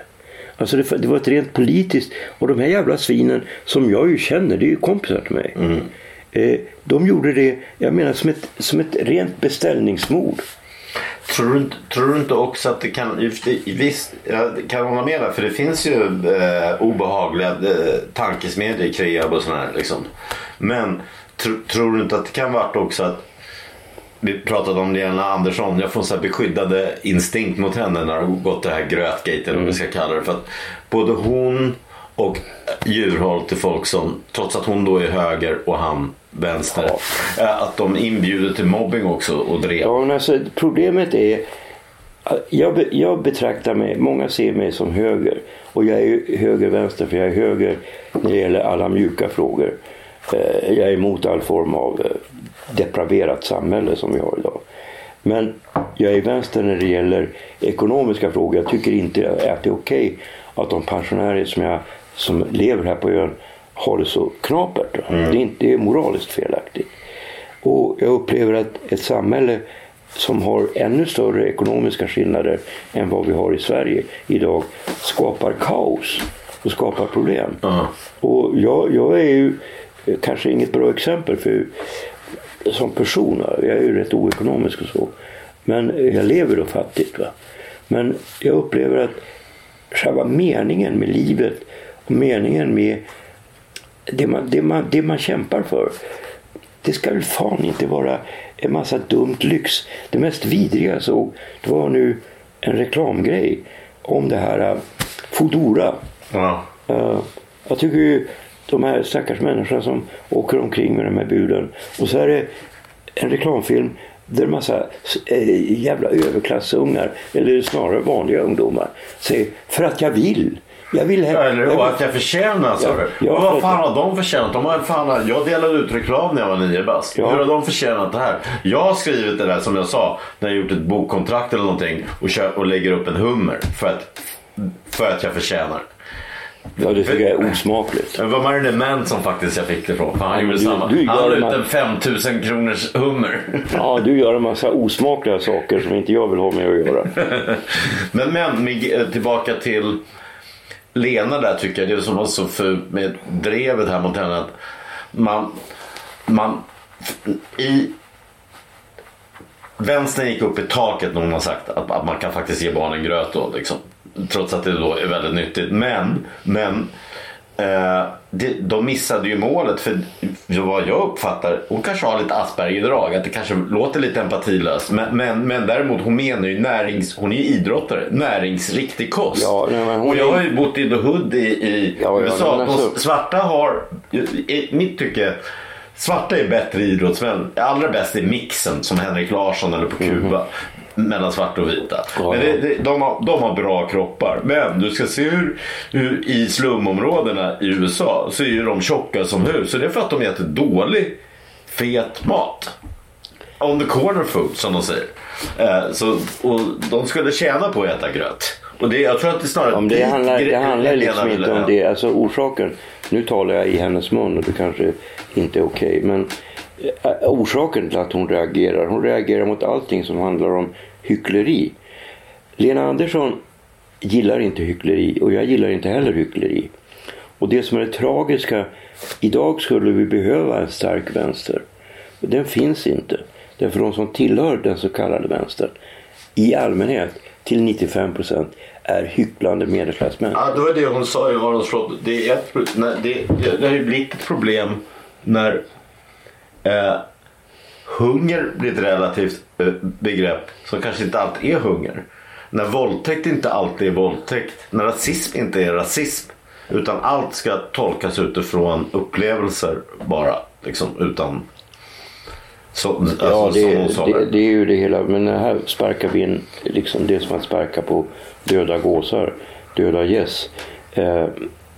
Alltså det, det var ett rent politiskt, och de här jävla svinen som jag ju känner, det är ju kompisar till mig. Eh, de gjorde det, jag menar som ett, som ett rent beställningsmord. Tror du, inte- tror du inte också att det kan, visst, jag kan hålla med där för det finns ju eh, obehagliga eh, tankesmedjor i Kreab och sådär liksom. Men tro, tror du inte att det kan vara också att vi pratade om Lena Andersson. Jag får en sån här beskyddade instinkt mot henne när hon har gått det här grötgate eller vad vi ska kalla det. För att både hon och Djurholt till folk som, trots att hon då är höger och han vänster, eh, att de inbjuder till mobbing också och drev. Ja, men alltså, problemet är jag, jag betraktar mig, många ser mig som höger och jag är höger-vänster för jag är höger när det gäller alla mjuka frågor. Eh, Jag är emot all form av eh, depraverat samhälle som vi har idag. Men jag är vänster när det gäller ekonomiska frågor. Jag tycker inte att det är okej att de pensionärer som, jag, som lever här på ön har det så knapert. Det, är inte, det är moraliskt felaktigt. Och jag upplever att ett samhälle som har ännu större ekonomiska skillnader än vad vi har i Sverige idag skapar kaos och skapar problem. Ja. Och jag, jag är ju kanske inget bra exempel för som person. Jag är ju rätt oekonomisk och så. Men jag lever då fattigt. Va? Men jag upplever att själva meningen med livet och meningen med det man, det man, det man kämpar för. Det ska väl fan inte vara en massa dumt lyx. Det mest vidriga jag såg det var nu en reklamgrej om det här uh, Foodora. Ja. Eh, jag tycker ju de här stackars människorna som åker omkring med de här buden. Och så är det en reklamfilm där en massa eh, jävla överklassungar, eller snarare vanliga ungdomar, säger för att jag vill. Jag vill hem. Eller jag vill- att jag förtjänar sa Ja, du. ja, vad fan har de förtjänat? De har, fan, jag delade ut reklam när jag var nio bast. Ja. Hur har de förtjänat det här? Jag har skrivit det där som jag sa när jag gjort ett bokkontrakt eller någonting och, kör, och lägger upp en hummer för att, för att jag förtjänar. Ja, det tycker jag är osmakligt. Det var Marilyn Manson som faktiskt jag fick det från. Han gjorde du- samma. du han la ut en 5000 kronors hummer. Ja, du gör en massa osmakliga saker som inte jag vill ha med att göra. Men, men Mig- tillbaka till Lena där tycker jag. Det som var så för med drevet här mot henne. Att man, man i Vänstern gick upp i taket när hon har sagt att, att man kan faktiskt ge barnen gröt då. Liksom. Trots att det då är väldigt nyttigt. Men, men eh, de missade ju målet. För vad jag uppfattar, hon kanske har lite Asperger-drag. Att det kanske låter lite empatilöst. Men, men, men däremot hon menar ju närings... Hon är ju idrottare. Näringsriktig kost. Ja, och jag har ju bott i The Hood i, i Ja, ja, USA. men De alltså- svarta har, i mitt tycke, svarta är bättre idrottsmän. Allra bäst är mixen som Henrik Larsson eller på Kuba. Mellan svarta och vita. Ja, Men det, det, de, har, de har bra kroppar. Men du ska se hur, hur i slumområdena i USA så är ju de tjocka som hus. Så det är för att de äter dålig, fet mat. On the corner food som de säger. Eh, så, och de skulle tjäna på att äta gröt. Och det, jag tror att det snarare Om det handlar, det handlar liksom inte om det. Alltså orsaken, nu talar jag i hennes mun och det kanske inte är okej. men eh, Eh, orsaken till att hon reagerar, hon reagerar mot allting som handlar om hyckleri. Lena Andersson gillar inte hyckleri och jag gillar inte heller hyckleri. Och det som är det tragiska, idag skulle vi behöva en stark vänster. Den finns inte. Därför de som tillhör den så kallade vänstern i allmänhet till 95 procent är hycklande medelklassmän. Ja, det var det hon sa i Arons slott. Det, är ett, nej, det, det, det har ju blivit ett problem när eh, hunger blir ett relativt eh, begrepp som kanske inte alltid är hunger. När våldtäkt inte alltid är våldtäkt. När rasism inte är rasism. Utan allt ska tolkas utifrån upplevelser bara. Liksom, utan... Så, alltså, Ja, det, det, det är ju det hela. Men här sparkar vi in, liksom det som att sparka på döda gåsar, döda gäss. Eh,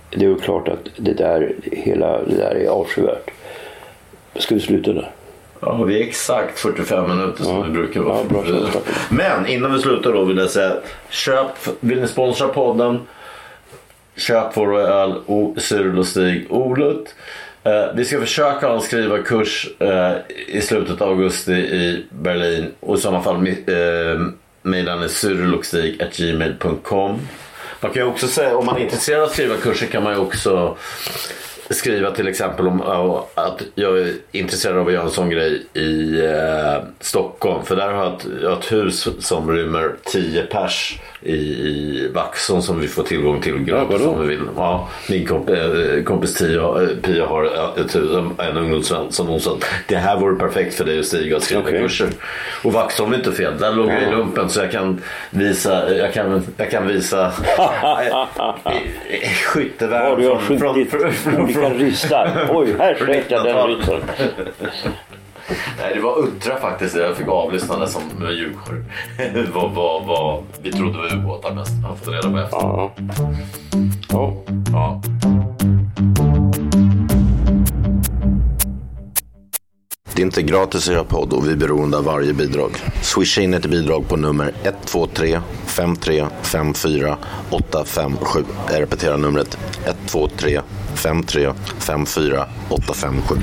det är ju klart att det där, hela det där är avskyvärt. Ska vi sluta där? Ja, vi är exakt 45 minuter som Ja. vi brukar vara. Ja, bra. Men innan vi slutar då vill jag säga köp, vill ni sponsra podden? Köp vår öl Cyril och Stig Olut. Eh, vi ska försöka ha en skrivarkurs eh, i slutet av augusti i Berlin. Och i sådana fall eh, mejlar ni cyrilochstig.gmail.com Man kan ju också säga, om man är intresserad av skrivarkurser kan man ju också skriva till exempel om ja, att jag är intresserad av att göra en sån grej i eh, Stockholm. För där har jag ett, jag har ett hus som rymmer 10 pers i, i Vaxholm som vi får tillgång till gratis vadå? om vi vill. Ja, min komp, eh, kompis Tia, eh, Pia har ett hus, en ungdomsvän som hon sa det här vore perfekt för dig att stiga och skriva Okej. kurser. Och Vaxholm är inte fel. Där låg jag i Ja. lumpen så jag kan visa, jag kan, jag kan visa eh, skyttevärn Ja, från, från, från, olika ryssar. Oj, här jag den 1900-talet. ryssen. Nej, det var Uttra faktiskt. Jag fick avlyssna det som Djurgården. vad, vad, vad vi trodde var ubåtar mest. Har fått reda på efter. Ja. Ja. Ja. Det är inte gratis att göra podd och vi är beroende av varje bidrag. Swisha in ett bidrag på nummer 123 53 54 857. Jag repeterar numret 123 53 54 857.